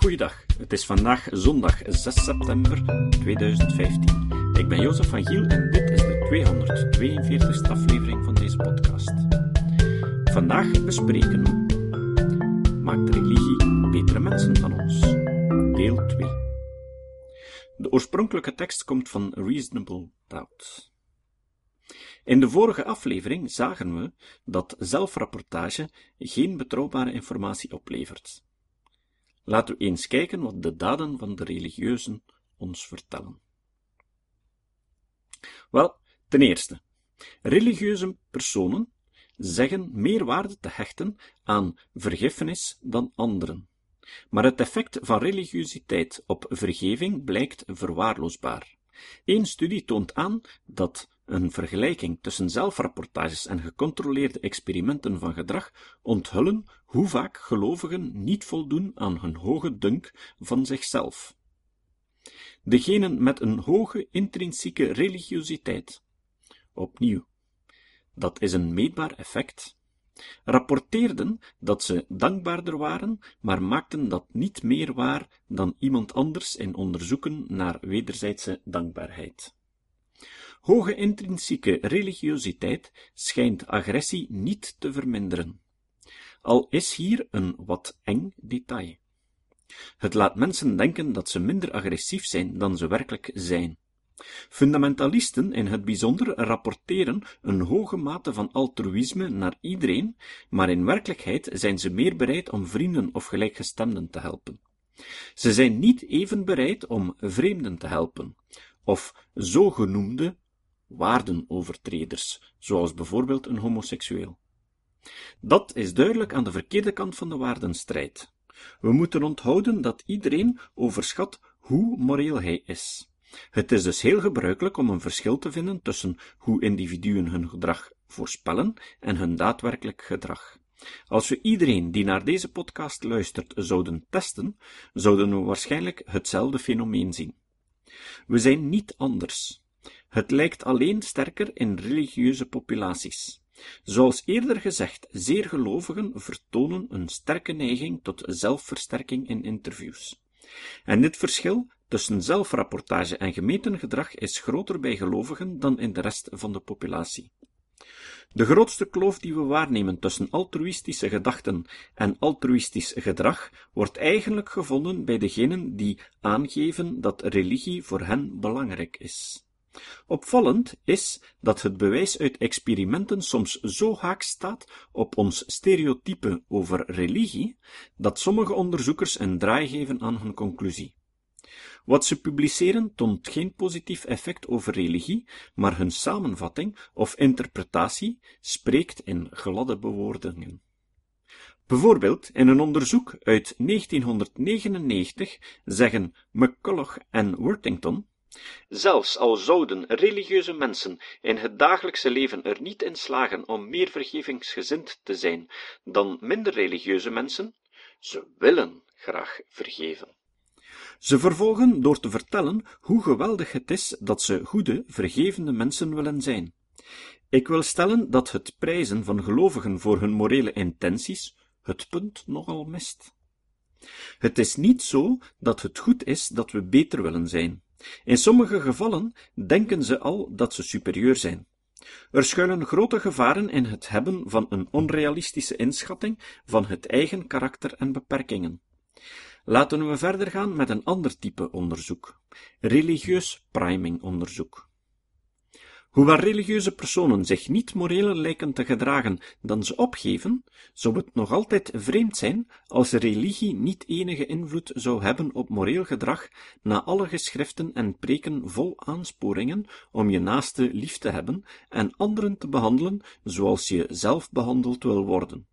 Goeiedag, het is vandaag zondag 6 september 2015. Ik ben Jozef van Giel en dit is de 242ste aflevering van deze podcast. Vandaag bespreken we Maakt religie betere mensen van ons? Deel 2. De oorspronkelijke tekst komt van Reasonable Doubt. In de vorige aflevering zagen we dat zelfrapportage geen betrouwbare informatie oplevert. Laten we eens kijken wat de daden van de religieuzen ons vertellen. Wel, ten eerste, religieuze personen zeggen meer waarde te hechten aan vergiffenis dan anderen. Maar het effect van religiositeit op vergeving blijkt verwaarloosbaar. Eén studie toont aan dat een vergelijking tussen zelfrapportages en gecontroleerde experimenten van gedrag onthullen hoe vaak gelovigen niet voldoen aan hun hoge dunk van zichzelf. Degenen met een hoge intrinsieke religiositeit, opnieuw, dat is een meetbaar effect, rapporteerden dat ze dankbaarder waren, maar maakten dat niet meer waar dan iemand anders in onderzoeken naar wederzijdse dankbaarheid. Hoge intrinsieke religiositeit schijnt agressie niet te verminderen. Al is hier een wat eng detail. Het laat mensen denken dat ze minder agressief zijn dan ze werkelijk zijn. Fundamentalisten in het bijzonder rapporteren een hoge mate van altruïsme naar iedereen, maar in werkelijkheid zijn ze meer bereid om vrienden of gelijkgestemden te helpen. Ze zijn niet even bereid om vreemden te helpen, of zogenoemde waardenovertreders, zoals bijvoorbeeld een homoseksueel. Dat is duidelijk aan de verkeerde kant van de waardenstrijd. We moeten onthouden dat iedereen overschat hoe moreel hij is. Het is dus heel gebruikelijk om een verschil te vinden tussen hoe individuen hun gedrag voorspellen en hun daadwerkelijk gedrag. Als we iedereen die naar deze podcast luistert zouden testen, zouden we waarschijnlijk hetzelfde fenomeen zien. We zijn niet anders. Het lijkt alleen sterker in religieuze populaties. Zoals eerder gezegd, zeer gelovigen vertonen een sterke neiging tot zelfversterking in interviews. En dit verschil tussen zelfrapportage en gemeten gedrag is groter bij gelovigen dan in de rest van de populatie. De grootste kloof die we waarnemen tussen altruïstische gedachten en altruïstisch gedrag wordt eigenlijk gevonden bij degenen die aangeven dat religie voor hen belangrijk is. Opvallend is dat het bewijs uit experimenten soms zo haak staat op ons stereotype over religie, dat sommige onderzoekers een draai geven aan hun conclusie. Wat ze publiceren toont geen positief effect over religie, maar hun samenvatting of interpretatie spreekt in gladde bewoordingen. Bijvoorbeeld, in een onderzoek uit 1999 zeggen McCulloch en Worthington Zelfs al zouden religieuze mensen in het dagelijkse leven er niet in slagen om meer vergevingsgezind te zijn dan minder religieuze mensen, ze willen graag vergeven. Ze vervolgen door te vertellen hoe geweldig het is dat ze goede, vergevende mensen willen zijn. Ik wil stellen dat het prijzen van gelovigen voor hun morele intenties het punt nogal mist. Het is niet zo dat het goed is dat we beter willen zijn. In sommige gevallen denken ze al dat ze superieur zijn. Er schuilen grote gevaren in het hebben van een onrealistische inschatting van het eigen karakter en beperkingen. Laten we verder gaan met een ander type onderzoek: religieus priming onderzoek. Hoewel religieuze personen zich niet moreler lijken te gedragen dan ze opgeven, zou het nog altijd vreemd zijn als religie niet enige invloed zou hebben op moreel gedrag na alle geschriften en preken vol aansporingen om je naaste lief te hebben en anderen te behandelen zoals je zelf behandeld wil worden.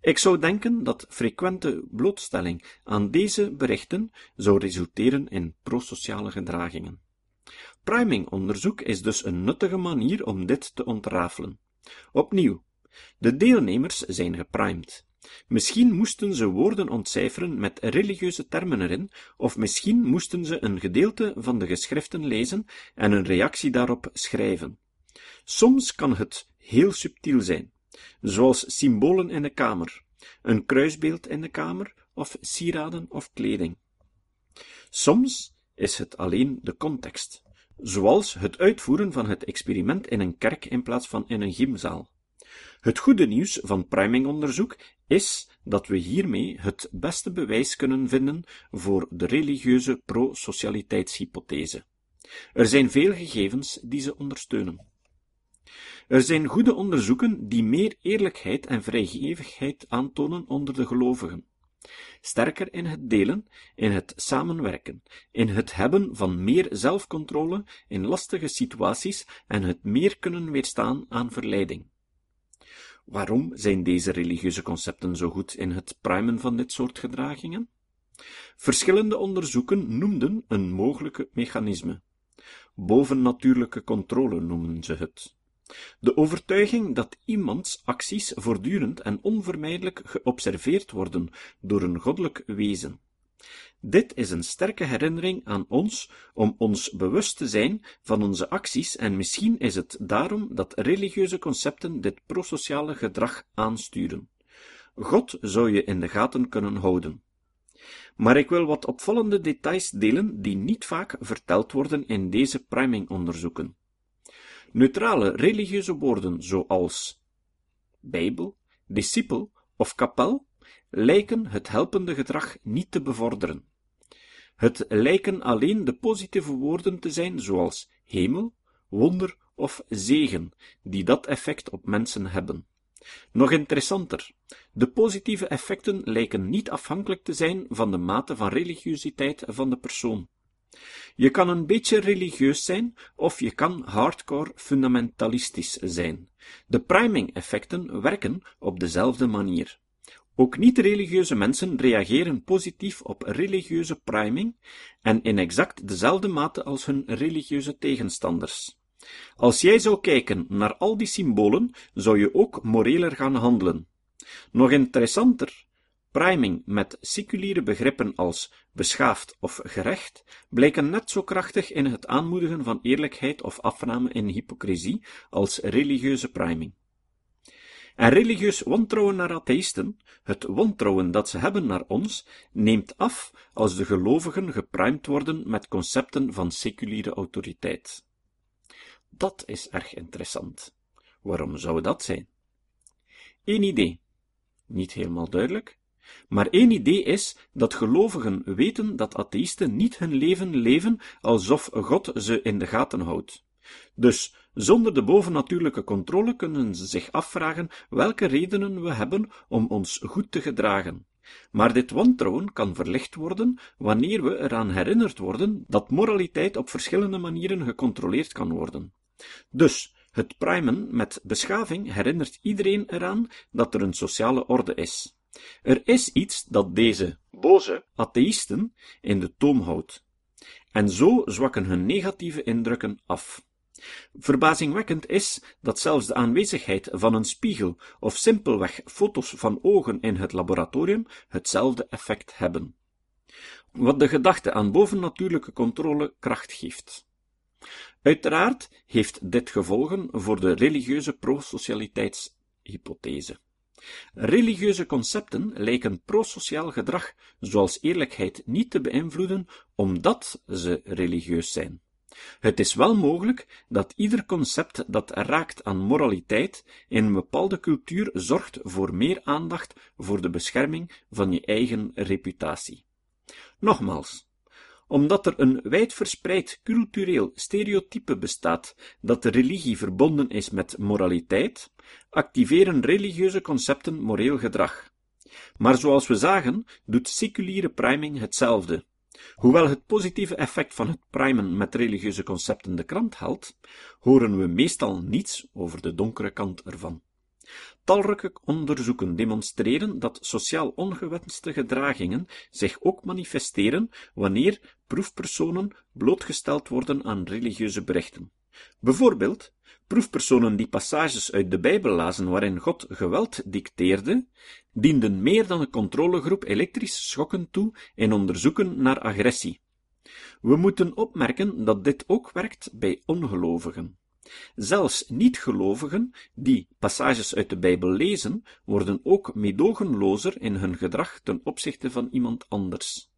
Ik zou denken dat frequente blootstelling aan deze berichten zou resulteren in prosociale gedragingen. Priming-onderzoek is dus een nuttige manier om dit te ontrafelen. Opnieuw, de deelnemers zijn geprimed. Misschien moesten ze woorden ontcijferen met religieuze termen erin, of misschien moesten ze een gedeelte van de geschriften lezen en een reactie daarop schrijven. Soms kan het heel subtiel zijn, zoals symbolen in de kamer, een kruisbeeld in de kamer of sieraden of kleding. Soms is het alleen de context, zoals het uitvoeren van het experiment in een kerk in plaats van in een gymzaal. Het goede nieuws van primingonderzoek is dat we hiermee het beste bewijs kunnen vinden voor de religieuze pro-socialiteitshypothese. Er zijn veel gegevens die ze ondersteunen. Er zijn goede onderzoeken die meer eerlijkheid en vrijgevigheid aantonen onder de gelovigen. Sterker in het delen, in het samenwerken, in het hebben van meer zelfcontrole in lastige situaties en het meer kunnen weerstaan aan verleiding. Waarom zijn deze religieuze concepten zo goed in het primen van dit soort gedragingen? Verschillende onderzoeken noemden een mogelijke mechanisme. Bovennatuurlijke controle noemen ze het. De overtuiging dat iemands acties voortdurend en onvermijdelijk geobserveerd worden door een goddelijk wezen. Dit is een sterke herinnering aan ons om ons bewust te zijn van onze acties en misschien is het daarom dat religieuze concepten dit prosociale gedrag aansturen. God zou je in de gaten kunnen houden. Maar ik wil wat opvallende details delen die niet vaak verteld worden in deze priming-onderzoeken. Neutrale religieuze woorden zoals Bijbel, discipel of kapel lijken het helpende gedrag niet te bevorderen. Het lijken alleen de positieve woorden te zijn zoals hemel, wonder of zegen, die dat effect op mensen hebben. Nog interessanter, de positieve effecten lijken niet afhankelijk te zijn van de mate van religiositeit van de persoon. Je kan een beetje religieus zijn, of je kan hardcore fundamentalistisch zijn. De priming-effecten werken op dezelfde manier. Ook niet-religieuze mensen reageren positief op religieuze priming en in exact dezelfde mate als hun religieuze tegenstanders. Als jij zou kijken naar al die symbolen, zou je ook moreler gaan handelen. Nog interessanter, priming met seculiere begrippen als beschaafd of gerecht blijken net zo krachtig in het aanmoedigen van eerlijkheid of afname in hypocrisie als religieuze priming. En religieus wantrouwen naar atheïsten, het wantrouwen dat ze hebben naar ons, neemt af als de gelovigen gepruimd worden met concepten van seculiere autoriteit. Dat is erg interessant. Waarom zou dat zijn? Eén idee. Niet helemaal duidelijk, maar één idee is dat gelovigen weten dat atheïsten niet hun leven leven alsof God ze in de gaten houdt. Dus zonder de bovennatuurlijke controle kunnen ze zich afvragen welke redenen we hebben om ons goed te gedragen. Maar dit wantrouwen kan verlicht worden wanneer we eraan herinnerd worden dat moraliteit op verschillende manieren gecontroleerd kan worden. Dus, het primen met beschaving herinnert iedereen eraan dat er een sociale orde is. Er is iets dat deze boze atheïsten in de toom houdt. En zo zwakken hun negatieve indrukken af. Verbazingwekkend is dat zelfs de aanwezigheid van een spiegel of simpelweg foto's van ogen in het laboratorium hetzelfde effect hebben. Wat de gedachte aan bovennatuurlijke controle kracht geeft. Uiteraard heeft dit gevolgen voor de religieuze prosocialiteitshypothese. Religieuze concepten lijken prosociaal gedrag, zoals eerlijkheid, niet te beïnvloeden omdat ze religieus zijn. Het is wel mogelijk dat ieder concept dat raakt aan moraliteit in een bepaalde cultuur zorgt voor meer aandacht voor de bescherming van je eigen reputatie. Nogmaals, omdat er een wijdverspreid cultureel stereotype bestaat dat de religie verbonden is met moraliteit, activeren religieuze concepten moreel gedrag. Maar zoals we zagen, doet seculiere priming hetzelfde. Hoewel het positieve effect van het primen met religieuze concepten de krant haalt, horen we meestal niets over de donkere kant ervan. Talrijke onderzoeken demonstreren dat sociaal ongewenste gedragingen zich ook manifesteren wanneer proefpersonen blootgesteld worden aan religieuze berichten. Bijvoorbeeld, proefpersonen die passages uit de Bijbel lazen waarin God geweld dicteerde, dienden meer dan een controlegroep elektrische schokken toe in onderzoeken naar agressie. We moeten opmerken dat dit ook werkt bij ongelovigen. Zelfs niet-gelovigen die passages uit de Bijbel lezen, worden ook meedogenlozer in hun gedrag ten opzichte van iemand anders.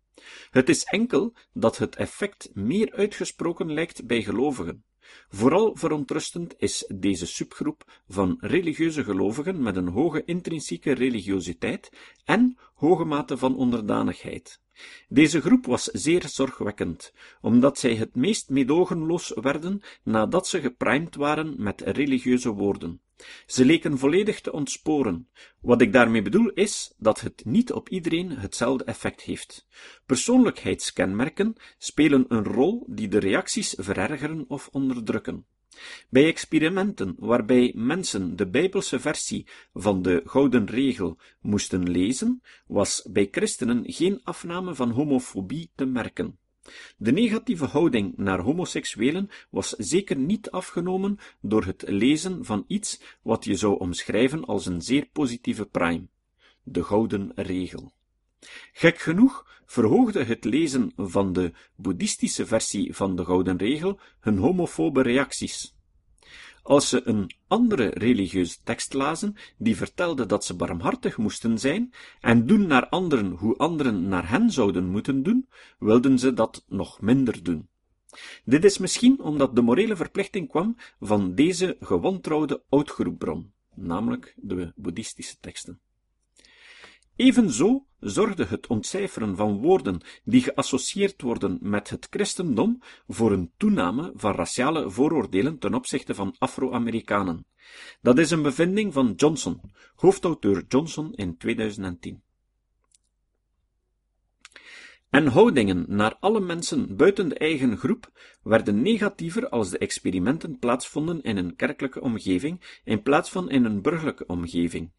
Het is enkel dat het effect meer uitgesproken lijkt bij gelovigen. Vooral verontrustend is deze subgroep van religieuze gelovigen met een hoge intrinsieke religiositeit en hoge mate van onderdanigheid. Deze groep was zeer zorgwekkend, omdat zij het meest meedogenloos werden nadat ze geprimed waren met religieuze woorden. Ze leken volledig te ontsporen. Wat ik daarmee bedoel is dat het niet op iedereen hetzelfde effect heeft. Persoonlijkheidskenmerken spelen een rol die de reacties verergeren of onderdrukken. Bij experimenten waarbij mensen de Bijbelse versie van de Gouden Regel moesten lezen, was bij christenen geen afname van homofobie te merken. De negatieve houding naar homoseksuelen was zeker niet afgenomen door het lezen van iets wat je zou omschrijven als een zeer positieve prime, de Gouden Regel. Gek genoeg verhoogde het lezen van de boeddhistische versie van de Gouden Regel hun homofobe reacties. Als ze een andere religieuze tekst lazen, die vertelde dat ze barmhartig moesten zijn en doen naar anderen hoe anderen naar hen zouden moeten doen, wilden ze dat nog minder doen. Dit is misschien omdat de morele verplichting kwam van deze gewantrouwde oudgroepbron, namelijk de boeddhistische teksten. Evenzo zorgde het ontcijferen van woorden die geassocieerd worden met het christendom voor een toename van raciale vooroordelen ten opzichte van Afro-Amerikanen. Dat is een bevinding van Johnson, hoofdauteur Johnson in 2010. En houdingen naar alle mensen buiten de eigen groep werden negatiever als de experimenten plaatsvonden in een kerkelijke omgeving in plaats van in een burgerlijke omgeving.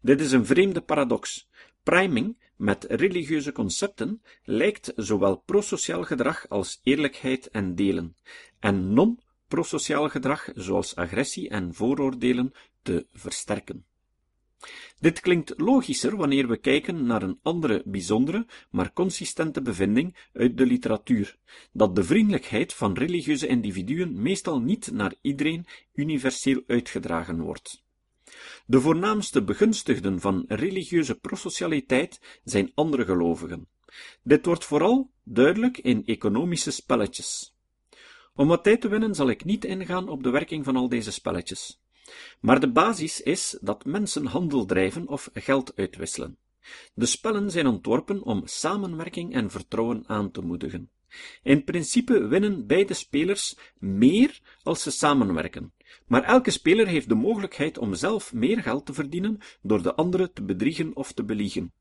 Dit is een vreemde paradox. Priming met religieuze concepten lijkt zowel prosociaal gedrag als eerlijkheid en delen, en non-prosociaal gedrag zoals agressie en vooroordelen te versterken. Dit klinkt logischer wanneer we kijken naar een andere bijzondere, maar consistente bevinding uit de literatuur, dat de vriendelijkheid van religieuze individuen meestal niet naar iedereen universeel uitgedragen wordt. De voornaamste begunstigden van religieuze prosocialiteit zijn andere gelovigen. Dit wordt vooral duidelijk in economische spelletjes. Om wat tijd te winnen zal ik niet ingaan op de werking van al deze spelletjes. Maar de basis is dat mensen handel drijven of geld uitwisselen. De spellen zijn ontworpen om samenwerking en vertrouwen aan te moedigen. In principe winnen beide spelers meer als ze samenwerken, maar elke speler heeft de mogelijkheid om zelf meer geld te verdienen door de andere te bedriegen of te beliegen.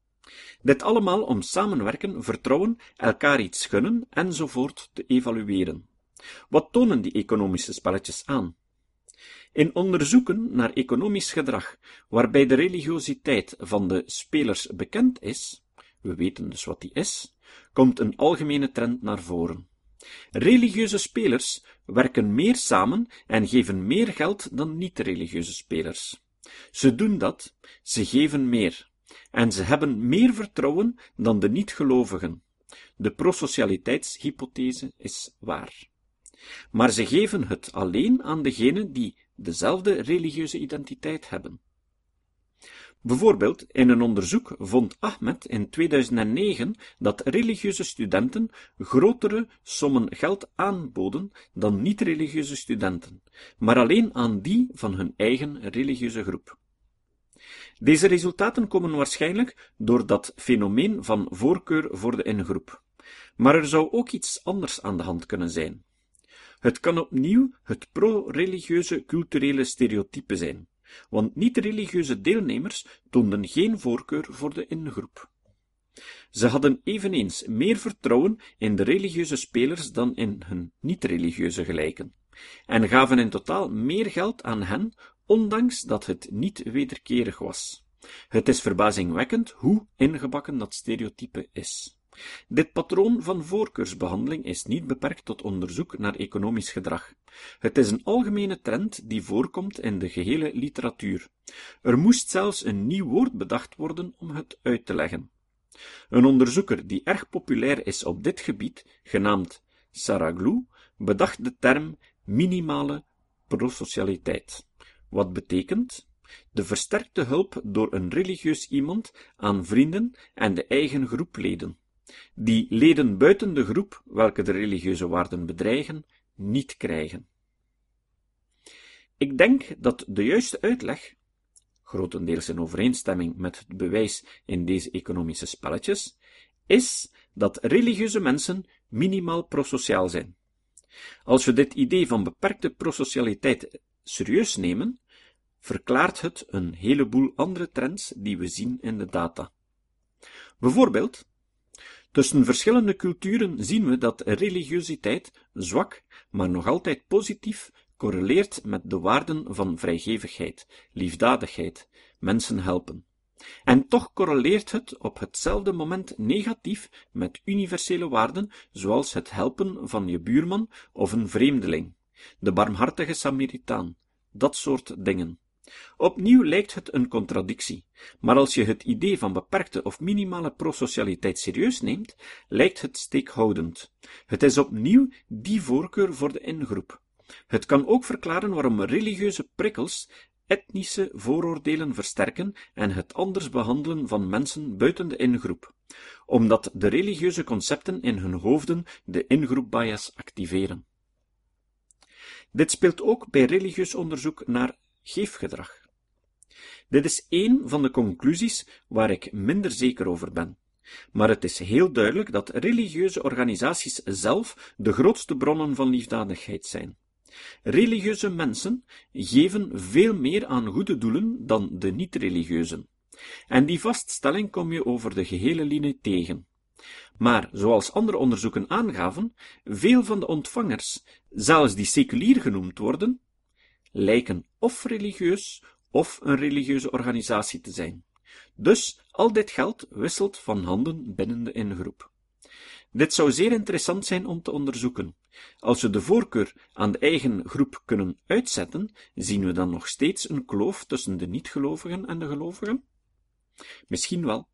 Dit allemaal om samenwerken, vertrouwen, elkaar iets gunnen enzovoort te evalueren. Wat tonen die economische spelletjes aan? In onderzoeken naar economisch gedrag, waarbij de religiositeit van de spelers bekend is, we weten dus wat die is, komt een algemene trend naar voren. Religieuze spelers werken meer samen en geven meer geld dan niet-religieuze spelers. Ze doen dat, ze geven meer, en ze hebben meer vertrouwen dan de niet-gelovigen. De prosocialiteitshypothese is waar. Maar ze geven het alleen aan degenen die dezelfde religieuze identiteit hebben. Bijvoorbeeld, in een onderzoek vond Ahmed in 2009 dat religieuze studenten grotere sommen geld aanboden dan niet-religieuze studenten, maar alleen aan die van hun eigen religieuze groep. Deze resultaten komen waarschijnlijk door dat fenomeen van voorkeur voor de ingroep. Maar er zou ook iets anders aan de hand kunnen zijn. Het kan opnieuw het pro-religieuze culturele stereotype zijn want niet-religieuze deelnemers toonden geen voorkeur voor de ingroep. Ze hadden eveneens meer vertrouwen in de religieuze spelers dan in hun niet-religieuze gelijken, en gaven in totaal meer geld aan hen, ondanks dat het niet wederkerig was. Het is verbazingwekkend hoe ingebakken dat stereotype is. Dit patroon van voorkeursbehandeling is niet beperkt tot onderzoek naar economisch gedrag. Het is een algemene trend die voorkomt in de gehele literatuur. Er moest zelfs een nieuw woord bedacht worden om het uit te leggen. Een onderzoeker die erg populair is op dit gebied, genaamd Saraglou, bedacht de term minimale prosocialiteit. Wat betekent de versterkte hulp door een religieus iemand aan vrienden en de eigen groepleden, die leden buiten de groep, welke de religieuze waarden bedreigen, niet krijgen. Ik denk dat de juiste uitleg, grotendeels in overeenstemming met het bewijs in deze economische spelletjes, is dat religieuze mensen minimaal prosociaal zijn. Als we dit idee van beperkte prosocialiteit serieus nemen, verklaart het een heleboel andere trends die we zien in de data. Bijvoorbeeld, tussen verschillende culturen zien we dat religiositeit zwak, maar nog altijd positief correleert met de waarden van vrijgevigheid, liefdadigheid, mensen helpen. En toch correleert het op hetzelfde moment negatief met universele waarden, zoals het helpen van je buurman of een vreemdeling, de barmhartige Samaritaan, dat soort dingen. Opnieuw lijkt het een contradictie, maar als je het idee van beperkte of minimale prosocialiteit serieus neemt, lijkt het steekhoudend. Het is opnieuw die voorkeur voor de ingroep. Het kan ook verklaren waarom religieuze prikkels etnische vooroordelen versterken en het anders behandelen van mensen buiten de ingroep, omdat de religieuze concepten in hun hoofden de ingroepbias activeren. Dit speelt ook bij religieus onderzoek naar geefgedrag. Dit is één van de conclusies waar ik minder zeker over ben. Maar het is heel duidelijk dat religieuze organisaties zelf de grootste bronnen van liefdadigheid zijn. Religieuze mensen geven veel meer aan goede doelen dan de niet-religieuzen. En die vaststelling kom je over de gehele linie tegen. Maar, zoals andere onderzoeken aangaven, veel van de ontvangers, zelfs die seculier genoemd worden, lijken of religieus of een religieuze organisatie te zijn. Dus al dit geld wisselt van handen binnen de ingroep. Dit zou zeer interessant zijn om te onderzoeken. Als we de voorkeur aan de eigen groep kunnen uitzetten, zien we dan nog steeds een kloof tussen de niet-gelovigen en de gelovigen? Misschien wel.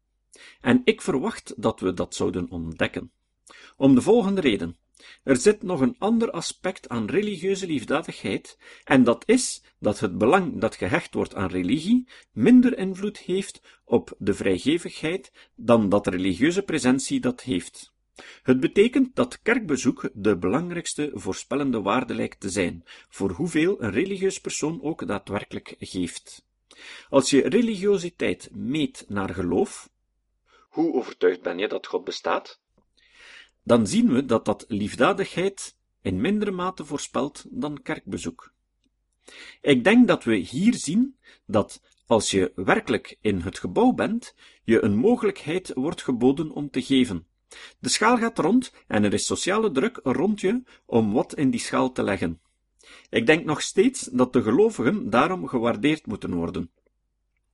En ik verwacht dat we dat zouden ontdekken. Om de volgende reden. Er zit nog een ander aspect aan religieuze liefdadigheid, en dat is dat het belang dat gehecht wordt aan religie minder invloed heeft op de vrijgevigheid dan dat religieuze presentie dat heeft. Het betekent dat kerkbezoek de belangrijkste voorspellende waarde lijkt te zijn, voor hoeveel een religieus persoon ook daadwerkelijk geeft. Als je religiositeit meet naar geloof, hoe overtuigd ben je dat God bestaat? Dan zien we dat dat liefdadigheid in mindere mate voorspelt dan kerkbezoek. Ik denk dat we hier zien dat als je werkelijk in het gebouw bent, je een mogelijkheid wordt geboden om te geven, de schaal gaat rond en er is sociale druk rond je om wat in die schaal te leggen. Ik denk nog steeds dat de gelovigen daarom gewaardeerd moeten worden.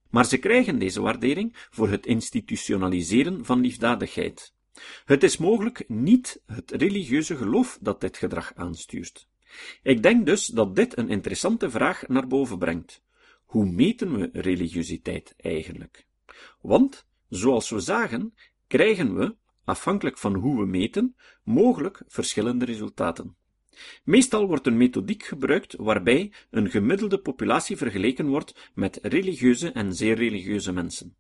Maar ze krijgen deze waardering voor het institutionaliseren van liefdadigheid. Het is mogelijk niet het religieuze geloof dat dit gedrag aanstuurt. Ik denk dus dat dit een interessante vraag naar boven brengt. Hoe meten we religiositeit eigenlijk? Want, zoals we zagen, krijgen we, afhankelijk van hoe we meten, mogelijk verschillende resultaten. Meestal wordt een methodiek gebruikt waarbij een gemiddelde populatie vergeleken wordt met religieuze en zeer religieuze mensen.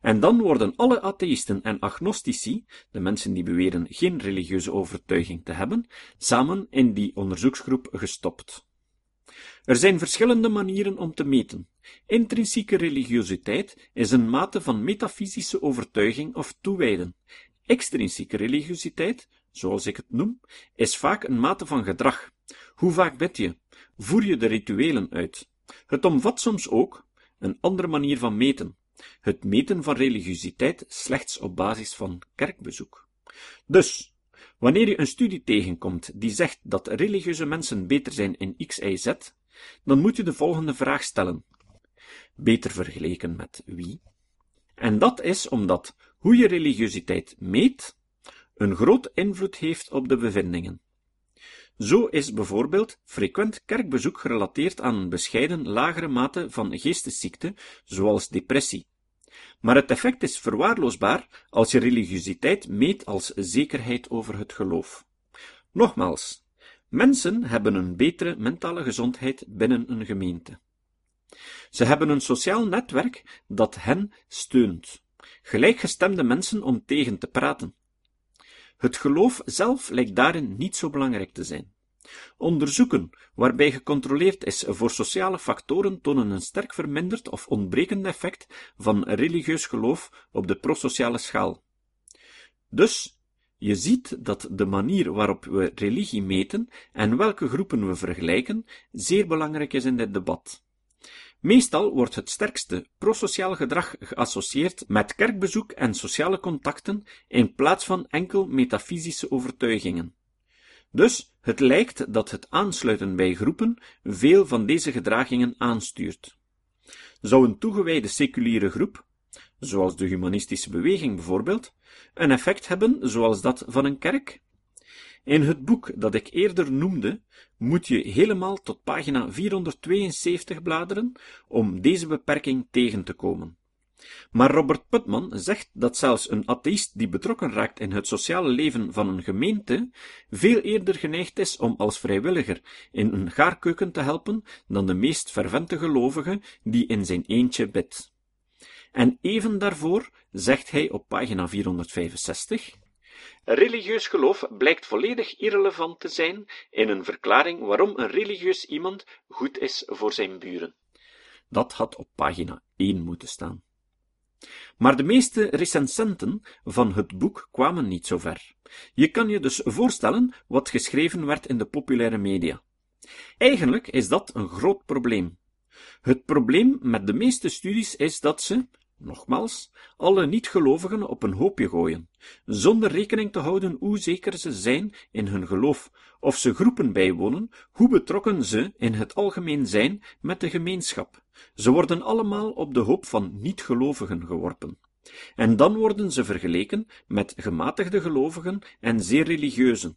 En dan worden alle atheïsten en agnostici, de mensen die beweren geen religieuze overtuiging te hebben, samen in die onderzoeksgroep gestopt. Er zijn verschillende manieren om te meten. Intrinsieke religiositeit is een mate van metafysische overtuiging of toewijden, Extrinsieke religiositeit, zoals ik het noem, is vaak een mate van gedrag. Hoe vaak bid je? Voer je de rituelen uit? Het omvat soms ook een andere manier van meten. Het meten van religiositeit slechts op basis van kerkbezoek. Dus, wanneer je een studie tegenkomt die zegt dat religieuze mensen beter zijn in X, Y, Z, dan moet je de volgende vraag stellen. Beter vergeleken met wie? En dat is omdat hoe je religiositeit meet, een groot invloed heeft op de bevindingen. Zo is bijvoorbeeld frequent kerkbezoek gerelateerd aan een bescheiden lagere mate van geestesziekte, zoals depressie. Maar het effect is verwaarloosbaar als je religiositeit meet als zekerheid over het geloof. Nogmaals, Mensen hebben een betere mentale gezondheid binnen een gemeente. Ze hebben een sociaal netwerk dat hen steunt, gelijkgestemde mensen om tegen te praten. Het geloof zelf lijkt daarin niet zo belangrijk te zijn. Onderzoeken waarbij gecontroleerd is voor sociale factoren tonen een sterk verminderd of ontbrekend effect van religieus geloof op de prosociale schaal. Dus, je ziet dat de manier waarop we religie meten en welke groepen we vergelijken zeer belangrijk is in dit debat. Meestal wordt het sterkste prosociaal gedrag geassocieerd met kerkbezoek en sociale contacten in plaats van enkel metafysische overtuigingen. Dus het lijkt dat het aansluiten bij groepen veel van deze gedragingen aanstuurt. Zou een toegewijde seculiere groep, zoals de humanistische beweging bijvoorbeeld, een effect hebben zoals dat van een kerk? In het boek dat ik eerder noemde, moet je helemaal tot pagina 472 bladeren om deze beperking tegen te komen. Maar Robert Putman zegt dat zelfs een atheïst die betrokken raakt in het sociale leven van een gemeente veel eerder geneigd is om als vrijwilliger in een gaarkeuken te helpen dan de meest fervente gelovige die in zijn eentje bidt. En even daarvoor zegt hij op pagina 465 Religieus geloof blijkt volledig irrelevant te zijn in een verklaring waarom een religieus iemand goed is voor zijn buren. Dat had op pagina 1 moeten staan. Maar de meeste recensenten van het boek kwamen niet zo ver. Je kan je dus voorstellen wat geschreven werd in de populaire media. Eigenlijk is dat een groot probleem. Het probleem met de meeste studies is dat ze, nogmaals, alle niet-gelovigen op een hoopje gooien, zonder rekening te houden hoe zeker ze zijn in hun geloof, of ze groepen bijwonen, hoe betrokken ze in het algemeen zijn met de gemeenschap. Ze worden allemaal op de hoop van niet-gelovigen geworpen. En dan worden ze vergeleken met gematigde gelovigen en zeer religieuzen,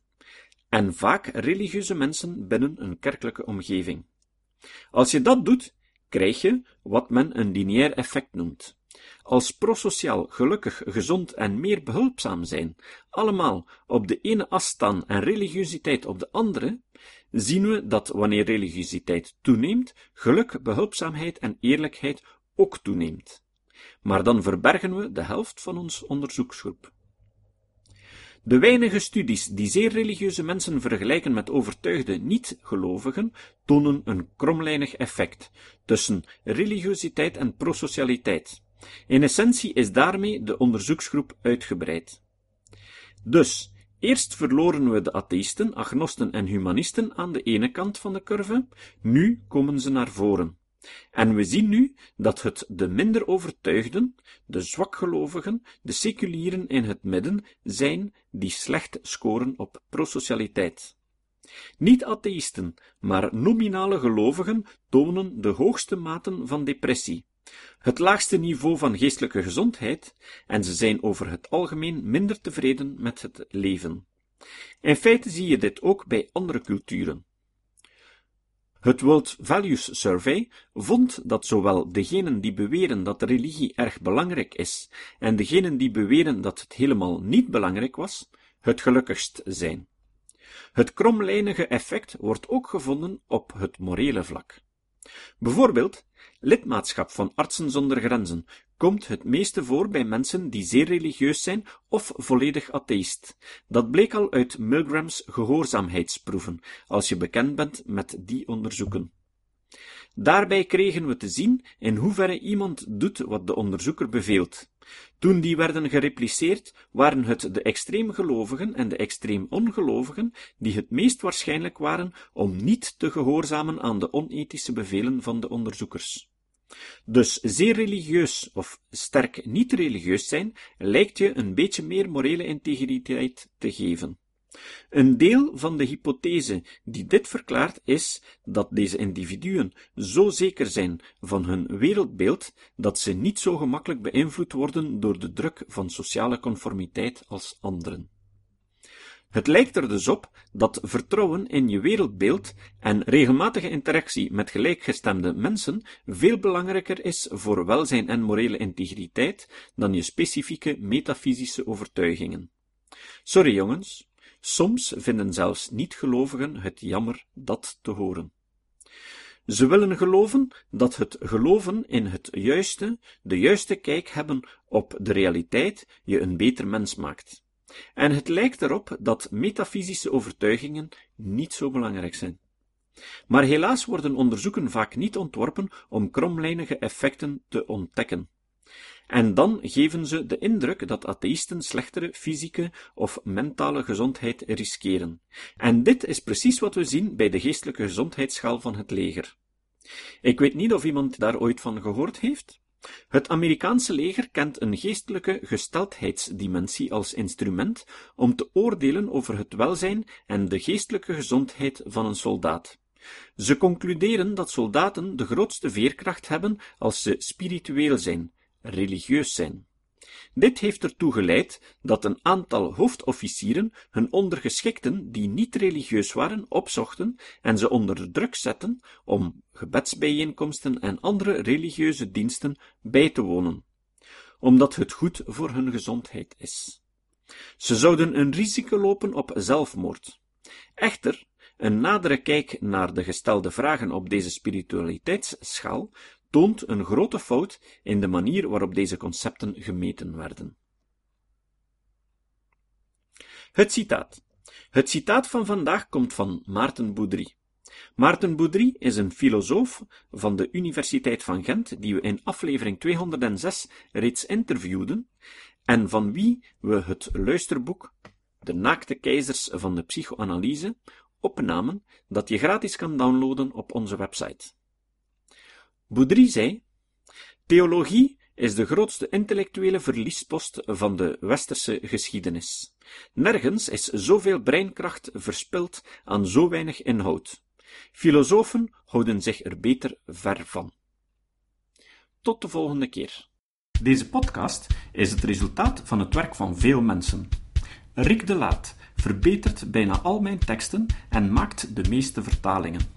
en vaak religieuze mensen binnen een kerkelijke omgeving. Als je dat doet, krijg je wat men een lineair effect noemt als prosociaal, gelukkig, gezond en meer behulpzaam zijn, allemaal op de ene as staan en religiositeit op de andere, zien we dat wanneer religiositeit toeneemt, geluk, behulpzaamheid en eerlijkheid ook toeneemt. Maar dan verbergen we de helft van ons onderzoeksgroep. De weinige studies die zeer religieuze mensen vergelijken met overtuigde niet-gelovigen tonen een kromlijnig effect tussen religiositeit en prosocialiteit. In essentie is daarmee de onderzoeksgroep uitgebreid. Dus, eerst verloren we de atheïsten, agnosten en humanisten aan de ene kant van de curve, nu komen ze naar voren. En we zien nu dat het de minder overtuigden, de zwakgelovigen, de seculieren in het midden zijn die slecht scoren op prosocialiteit. Niet atheïsten, maar nominale gelovigen tonen de hoogste maten van depressie, het laagste niveau van geestelijke gezondheid, en ze zijn over het algemeen minder tevreden met het leven. In feite zie je dit ook bij andere culturen. Het World Values Survey vond dat zowel degenen die beweren dat religie erg belangrijk is en degenen die beweren dat het helemaal niet belangrijk was, het gelukkigst zijn. Het kromlijnige effect wordt ook gevonden op het morele vlak. Bijvoorbeeld, lidmaatschap van Artsen zonder Grenzen komt het meeste voor bij mensen die zeer religieus zijn of volledig atheïst. Dat bleek al uit Milgrams gehoorzaamheidsproeven, als je bekend bent met die onderzoeken. Daarbij kregen we te zien in hoeverre iemand doet wat de onderzoeker beveelt. Toen die werden gerepliceerd, waren het de extreem gelovigen en de extreem ongelovigen die het meest waarschijnlijk waren om niet te gehoorzamen aan de onethische bevelen van de onderzoekers. Dus zeer religieus of sterk niet religieus zijn lijkt je een beetje meer morele integriteit te geven. Een deel van de hypothese die dit verklaart is dat deze individuen zo zeker zijn van hun wereldbeeld dat ze niet zo gemakkelijk beïnvloed worden door de druk van sociale conformiteit als anderen. Het lijkt er dus op dat vertrouwen in je wereldbeeld en regelmatige interactie met gelijkgestemde mensen veel belangrijker is voor welzijn en morele integriteit dan je specifieke metafysische overtuigingen. Sorry jongens, Soms vinden zelfs niet-gelovigen het jammer dat te horen. Ze willen geloven dat het geloven in het juiste, de juiste kijk hebben op de realiteit, je een beter mens maakt. En het lijkt erop dat metafysische overtuigingen niet zo belangrijk zijn. Maar helaas worden onderzoeken vaak niet ontworpen om kromlijnige effecten te ontdekken. En dan geven ze de indruk dat atheïsten slechtere fysieke of mentale gezondheid riskeren. En dit is precies wat we zien bij de geestelijke gezondheidsschaal van het leger. Ik weet niet of iemand daar ooit van gehoord heeft. Het Amerikaanse leger kent een geestelijke gesteldheidsdimensie als instrument om te oordelen over het welzijn en de geestelijke gezondheid van een soldaat. Ze concluderen dat soldaten de grootste veerkracht hebben als ze spiritueel zijn, religieus zijn. Dit heeft ertoe geleid dat een aantal hoofdofficieren hun ondergeschikten die niet religieus waren opzochten en ze onder druk zetten om gebedsbijeenkomsten en andere religieuze diensten bij te wonen, omdat het goed voor hun gezondheid is. Ze zouden een risico lopen op zelfmoord. Echter, een nadere kijk naar de gestelde vragen op deze spiritualiteitsschaal toont een grote fout in de manier waarop deze concepten gemeten werden. Het citaat. Het citaat van vandaag komt van Maarten Boudry. Maarten Boudry is een filosoof van de Universiteit van Gent, die we in aflevering 206 reeds interviewden, en van wie we het luisterboek De naakte keizers van de psychoanalyse opnamen, dat je gratis kan downloaden op onze website. Boudry zei: Theologie is de grootste intellectuele verliespost van de westerse geschiedenis. Nergens is zoveel breinkracht verspild aan zo weinig inhoud. Filosofen houden zich er beter ver van. Tot de volgende keer. Deze podcast is het resultaat van het werk van veel mensen. Rick de Laat verbetert bijna al mijn teksten en maakt de meeste vertalingen.